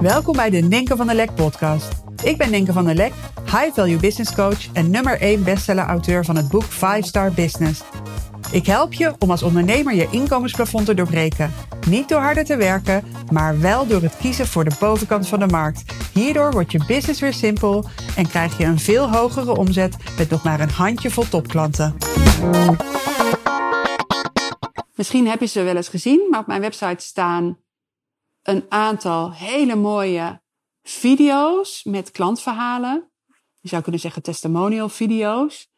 Welkom bij de Ninken van der Lek podcast. Ik ben Ninken van der Lek, high value business coach en nummer 1 bestseller auteur van het boek 5 Star Business. Ik help je om als ondernemer je inkomensplafond te doorbreken. Niet door harder te werken, maar wel door het kiezen voor de bovenkant van de markt. Hierdoor wordt je business weer simpel en krijg je een veel hogere omzet met nog maar een handjevol topklanten. Misschien heb je ze wel eens gezien, maar op mijn website staan een aantal hele mooie video's met klantverhalen. Je zou kunnen zeggen testimonial video's.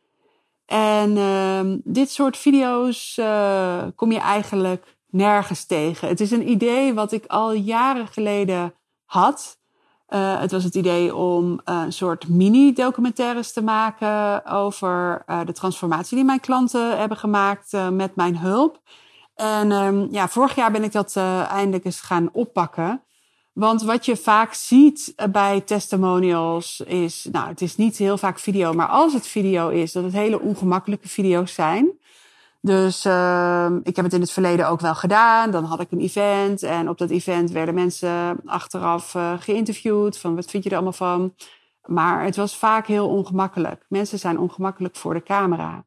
En uh, dit soort video's uh, kom je eigenlijk nergens tegen. Het is een idee wat ik al jaren geleden had. Uh, het was het idee om een soort mini-documentaires te maken over de transformatie die mijn klanten hebben gemaakt met mijn hulp. En um, ja, vorig jaar ben ik dat uh, eindelijk eens gaan oppakken. Want wat je vaak ziet bij testimonials is, nou, het is niet heel vaak video, maar als het video is, dat het hele ongemakkelijke video's zijn. Dus uh, ik heb het in het verleden ook wel gedaan. Dan had ik een event en op dat event werden mensen achteraf uh, geïnterviewd van wat vind je er allemaal van. Maar het was vaak heel ongemakkelijk. Mensen zijn ongemakkelijk voor de camera.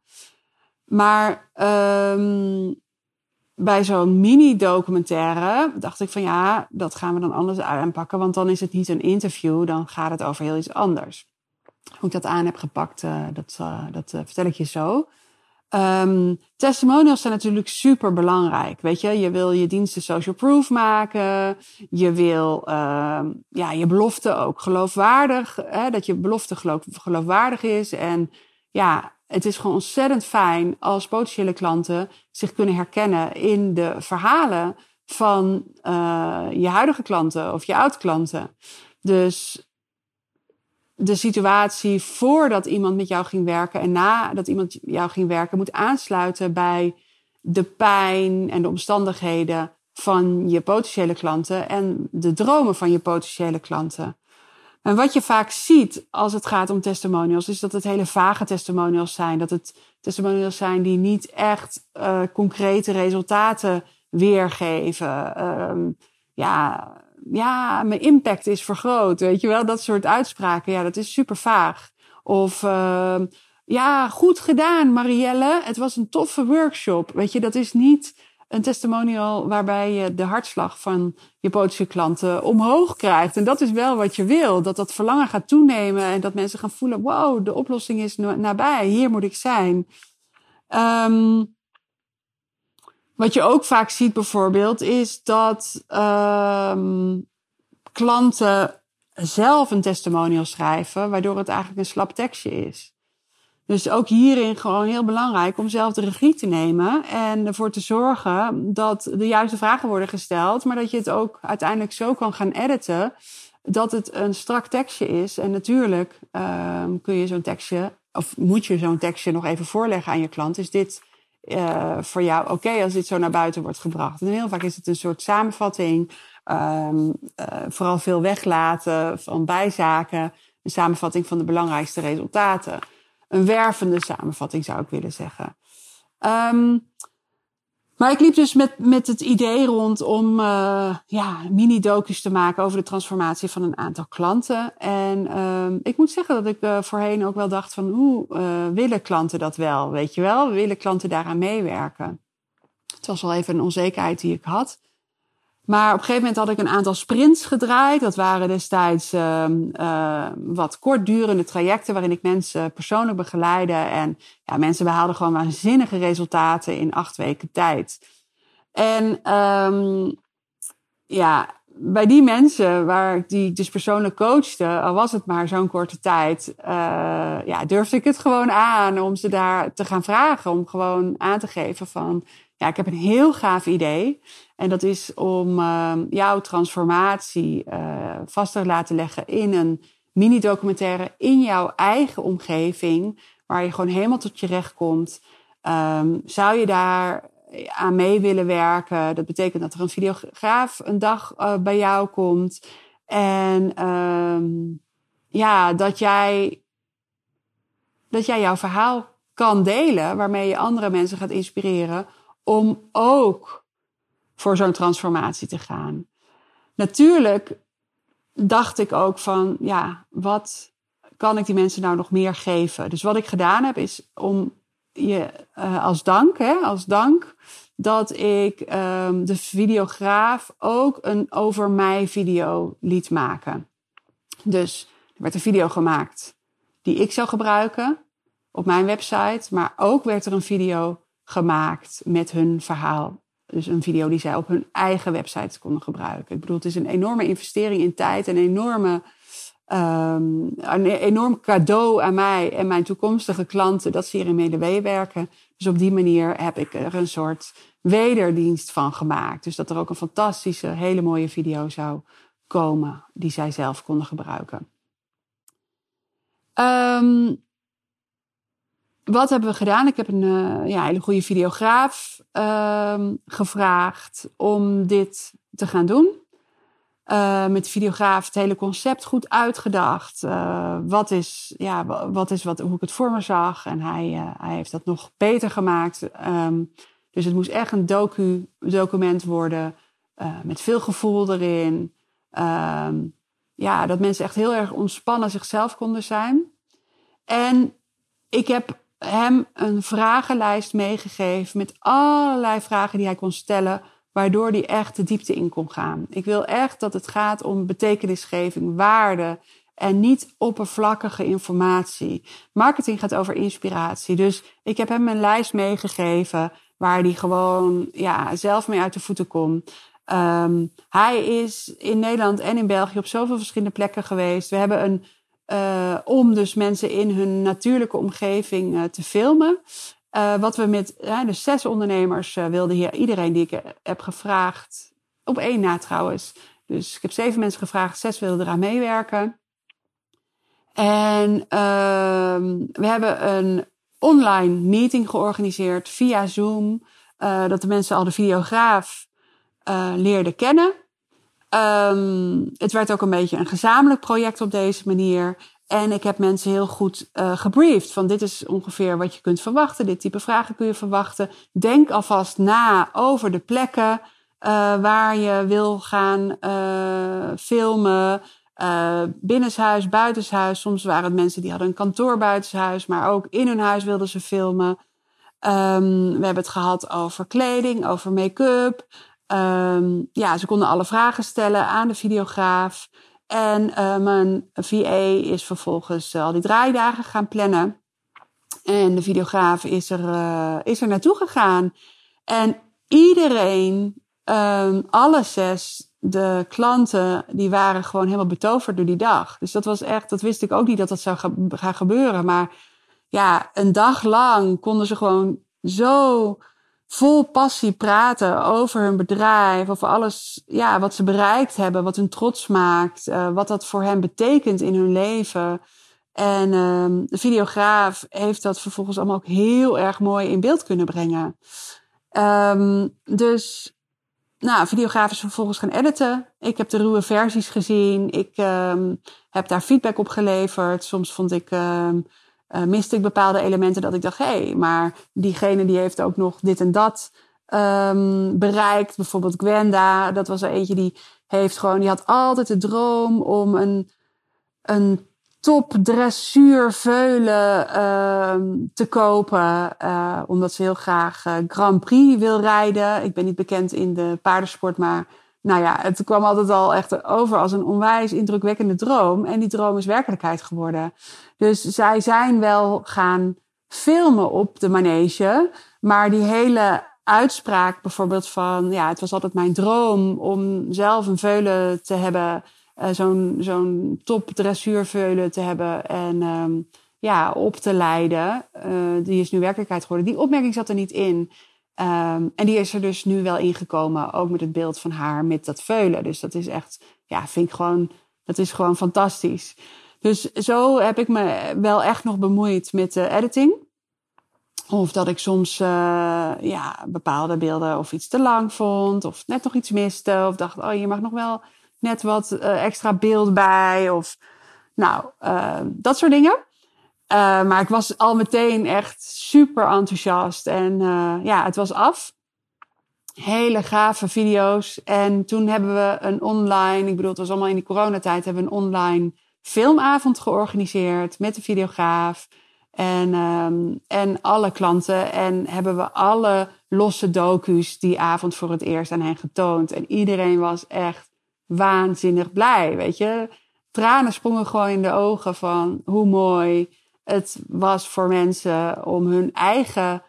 Maar um, bij zo'n mini-documentaire dacht ik van ja, dat gaan we dan anders aanpakken. Want dan is het niet een interview, dan gaat het over heel iets anders. Hoe ik dat aan heb gepakt, uh, dat, uh, dat uh, vertel ik je zo. Um, testimonials zijn natuurlijk super belangrijk. Weet je, je wil je diensten social proof maken. Je wil uh, ja, je belofte ook geloofwaardig. Hè, dat je belofte geloof, geloofwaardig is. En ja, het is gewoon ontzettend fijn als potentiële klanten zich kunnen herkennen in de verhalen van uh, je huidige klanten of je oud-klanten. Dus de situatie voordat iemand met jou ging werken en nadat iemand jou ging werken moet aansluiten bij de pijn en de omstandigheden van je potentiële klanten en de dromen van je potentiële klanten. En wat je vaak ziet als het gaat om testimonials, is dat het hele vage testimonials zijn. Dat het testimonials zijn die niet echt uh, concrete resultaten weergeven. Um, ja, ja, mijn impact is vergroot. Weet je wel, dat soort uitspraken. Ja, dat is super vaag. Of uh, ja, goed gedaan, Marielle. Het was een toffe workshop. Weet je, dat is niet een testimonial waarbij je de hartslag van je potentiële klanten omhoog krijgt. En dat is wel wat je wil. Dat dat verlangen gaat toenemen en dat mensen gaan voelen: wow, de oplossing is nabij. Hier moet ik zijn. Um, wat je ook vaak ziet bijvoorbeeld is dat um, klanten zelf een testimonial schrijven, waardoor het eigenlijk een slap tekstje is. Dus ook hierin gewoon heel belangrijk om zelf de regie te nemen en ervoor te zorgen dat de juiste vragen worden gesteld, maar dat je het ook uiteindelijk zo kan gaan editen dat het een strak tekstje is. En natuurlijk um, kun je zo'n tekstje, of moet je zo'n tekstje nog even voorleggen aan je klant. Is dit uh, voor jou oké als dit zo naar buiten wordt gebracht? En heel vaak is het een soort samenvatting, um, uh, vooral veel weglaten van bijzaken, een samenvatting van de belangrijkste resultaten een wervende samenvatting zou ik willen zeggen. Um, maar ik liep dus met, met het idee rond om uh, ja, mini-docus te maken over de transformatie van een aantal klanten. En um, ik moet zeggen dat ik uh, voorheen ook wel dacht van hoe uh, willen klanten dat wel? Weet je wel, willen klanten daaraan meewerken? Het was wel even een onzekerheid die ik had. Maar op een gegeven moment had ik een aantal sprints gedraaid. Dat waren destijds uh, uh, wat kortdurende trajecten waarin ik mensen persoonlijk begeleide. En ja, mensen behaalden gewoon waanzinnige resultaten in acht weken tijd. En um, ja, bij die mensen waar die dus persoonlijk coachte, al was het maar zo'n korte tijd, uh, ja, durfde ik het gewoon aan om ze daar te gaan vragen. Om gewoon aan te geven van, ik heb een heel gaaf idee. En dat is om uh, jouw transformatie uh, vast te laten leggen in een mini-documentaire in jouw eigen omgeving, waar je gewoon helemaal tot je recht komt. Um, zou je daar aan mee willen werken? Dat betekent dat er een videograaf een dag uh, bij jou komt. En um, ja, dat jij, dat jij jouw verhaal kan delen, waarmee je andere mensen gaat inspireren om ook voor zo'n transformatie te gaan. Natuurlijk dacht ik ook van, ja, wat kan ik die mensen nou nog meer geven? Dus wat ik gedaan heb, is om je uh, als dank, hè, als dank, dat ik um, de videograaf ook een over mij video liet maken. Dus er werd een video gemaakt die ik zou gebruiken op mijn website, maar ook werd er een video gemaakt met hun verhaal. Dus een video die zij op hun eigen website konden gebruiken. Ik bedoel, het is een enorme investering in tijd, een enorme um, een enorm cadeau aan mij en mijn toekomstige klanten dat ze hierin mee werken. Dus op die manier heb ik er een soort wederdienst van gemaakt. Dus dat er ook een fantastische, hele mooie video zou komen die zij zelf konden gebruiken. Um, wat hebben we gedaan? Ik heb een uh, ja, hele goede videograaf um, gevraagd om dit te gaan doen. Uh, met de videograaf het hele concept goed uitgedacht. Uh, wat is, ja, wat is wat, hoe ik het voor me zag. En hij, hij heeft dat nog beter gemaakt. Um, dus het moest echt een docu, document worden. met veel gevoel erin. Um, ja, dat mensen echt heel erg ontspannen zichzelf konden zijn. En ik heb hem een vragenlijst meegegeven met allerlei vragen die hij kon stellen waardoor die echt de diepte in kon gaan. Ik wil echt dat het gaat om betekenisgeving, waarde en niet oppervlakkige informatie. Marketing gaat over inspiratie. Dus ik heb hem een lijst meegegeven waar hij gewoon ja, zelf mee uit de voeten komt. Um, hij is in Nederland en in België op zoveel verschillende plekken geweest. We hebben een uh, om dus mensen in hun natuurlijke omgeving uh, te filmen. Uh, wat we met de zes ondernemers wilden hier, iedereen die ik heb gevraagd, op één na trouwens. Dus ik heb zeven mensen gevraagd, zes wilden eraan meewerken. En uh, we hebben een online meeting georganiseerd via Zoom. dat de mensen al de videograaf leerden kennen. Um, het werd ook een beetje een gezamenlijk project op deze manier. En ik heb mensen heel goed uh, gebriefd. Van dit is ongeveer wat je kunt verwachten. Dit type vragen kun je verwachten. Denk alvast na over de plekken uh, waar je wil gaan uh, filmen. binnenshuis, buitenshuis. Soms waren het mensen die hadden een kantoor buitenshuis. Maar ook in hun huis wilden ze filmen. Um, we hebben het gehad over kleding, over make-up. Um, ja, ze konden alle vragen stellen aan de videograaf. En uh, mijn VA is vervolgens al die draaidagen gaan plannen. En de videograaf is er, uh, is er naartoe gegaan. En iedereen, um, alle zes, de klanten, die waren gewoon helemaal betoverd door die dag. Dus dat was echt, dat wist ik ook niet dat dat zou gaan gebeuren. Maar ja, een dag lang konden ze gewoon zo vol passie praten over hun bedrijf, over alles ja, wat ze bereikt hebben, wat hun trots maakt, uh, wat dat voor hen betekent in hun leven. En um, de videograaf heeft dat vervolgens allemaal ook heel erg mooi in beeld kunnen brengen. Um, dus, nou, videograaf is vervolgens gaan editen. Ik heb de ruwe versies gezien. Ik um, heb daar feedback op geleverd. Soms vond ik uh, miste ik bepaalde elementen dat ik dacht, hé, hey, maar diegene die heeft ook nog dit en dat um, bereikt. Bijvoorbeeld Gwenda, dat was er eentje die heeft gewoon, die had altijd de droom om een, een top dressuurveulen uh, te kopen. Uh, omdat ze heel graag uh, Grand Prix wil rijden. Ik ben niet bekend in de paardensport, maar nou ja, het kwam altijd al echt over als een onwijs indrukwekkende droom. En die droom is werkelijkheid geworden. Dus zij zijn wel gaan filmen op de manege. Maar die hele uitspraak bijvoorbeeld van... Ja, het was altijd mijn droom om zelf een veulen te hebben. Uh, zo'n zo'n top dressuurveulen te hebben. En um, ja, op te leiden. Uh, die is nu werkelijkheid geworden. Die opmerking zat er niet in. Um, en die is er dus nu wel ingekomen, ook met het beeld van haar met dat veulen. Dus dat is echt, ja, vind ik gewoon, dat is gewoon fantastisch. Dus zo heb ik me wel echt nog bemoeid met de editing. Of dat ik soms uh, ja, bepaalde beelden of iets te lang vond, of net nog iets miste, of dacht, oh, je mag nog wel net wat uh, extra beeld bij, of nou, uh, dat soort dingen. Uh, maar ik was al meteen echt super enthousiast. En uh, ja, het was af. hele gave video's. En toen hebben we een online, ik bedoel, het was allemaal in die coronatijd, hebben we een online filmavond georganiseerd met de videograaf. En, um, en alle klanten. En hebben we alle losse docu's die avond voor het eerst aan hen getoond. En iedereen was echt waanzinnig blij. Weet je, tranen sprongen gewoon in de ogen van hoe mooi het was voor mensen om hun eigen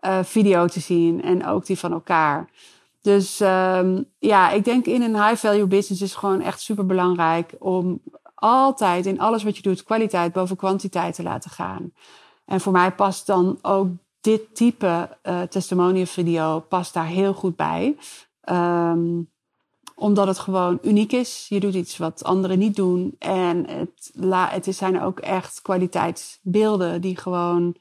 uh, video te zien en ook die van elkaar. Dus um, ja, ik denk in een high value business is gewoon echt super belangrijk om altijd in alles wat je doet kwaliteit boven kwantiteit te laten gaan. En voor mij past dan ook dit type uh, testimonial video past daar heel goed bij. Um, omdat het gewoon uniek is. Je doet iets wat anderen niet doen. En het, zijn ook echt kwaliteitsbeelden die gewoon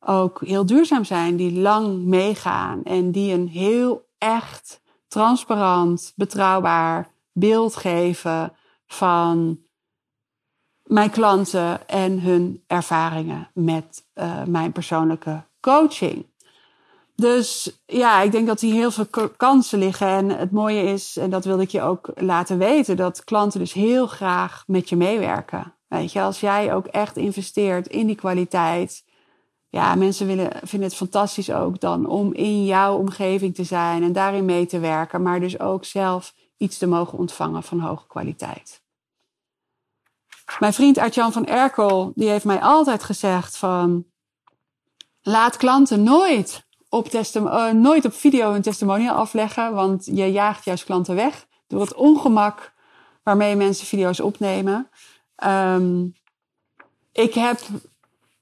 ook heel duurzaam zijn. Die lang meegaan. En die een heel echt, transparant, betrouwbaar beeld geven van mijn klanten en hun ervaringen met uh, mijn persoonlijke coaching. Dus ja, ik denk dat hier heel veel kansen liggen. En het mooie is, en dat wilde ik je ook laten weten, dat klanten dus heel graag met je meewerken. Weet je, als jij ook echt investeert in die kwaliteit. Ja, mensen willen, vinden het fantastisch ook dan om in jouw omgeving te zijn en daarin mee te werken, maar dus ook zelf iets te mogen ontvangen van hoge kwaliteit. Mijn vriend Artjan van Erkel, die heeft mij altijd gezegd van, laat klanten nooit op uh, nooit op video een testimonial afleggen, want je jaagt juist klanten weg door het ongemak waarmee mensen video's opnemen. Um, ik heb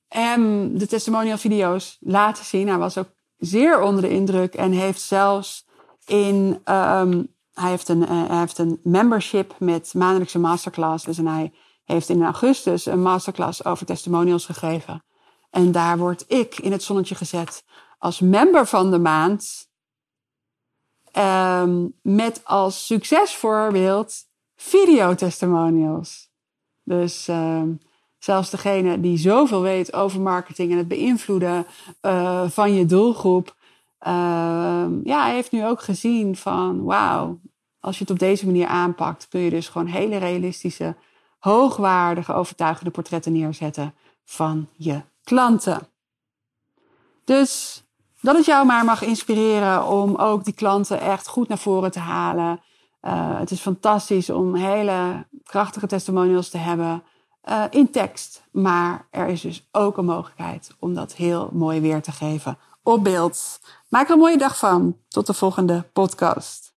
hem de testimonial video's laten zien. Hij was ook zeer onder de indruk en heeft zelfs in um, hij heeft een, uh, hij heeft een membership met maandelijkse masterclasses en hij heeft in augustus een masterclass over testimonials gegeven. En daar word ik in het zonnetje gezet als member van de maand. Um, met als succesvoorbeeld videotestimonials. Dus um, zelfs degene die zoveel weet over marketing en het beïnvloeden uh, van je doelgroep. Uh, ja, heeft nu ook gezien van wauw, als je het op deze manier aanpakt, kun je dus gewoon hele realistische, hoogwaardige, overtuigende portretten neerzetten van je klanten. Dus dat het jou maar mag inspireren om ook die klanten echt goed naar voren te halen. Uh, het is fantastisch om hele krachtige testimonials te hebben uh, in tekst. Maar er is dus ook een mogelijkheid om dat heel mooi weer te geven op beeld. Maak er een mooie dag van. Tot de volgende podcast.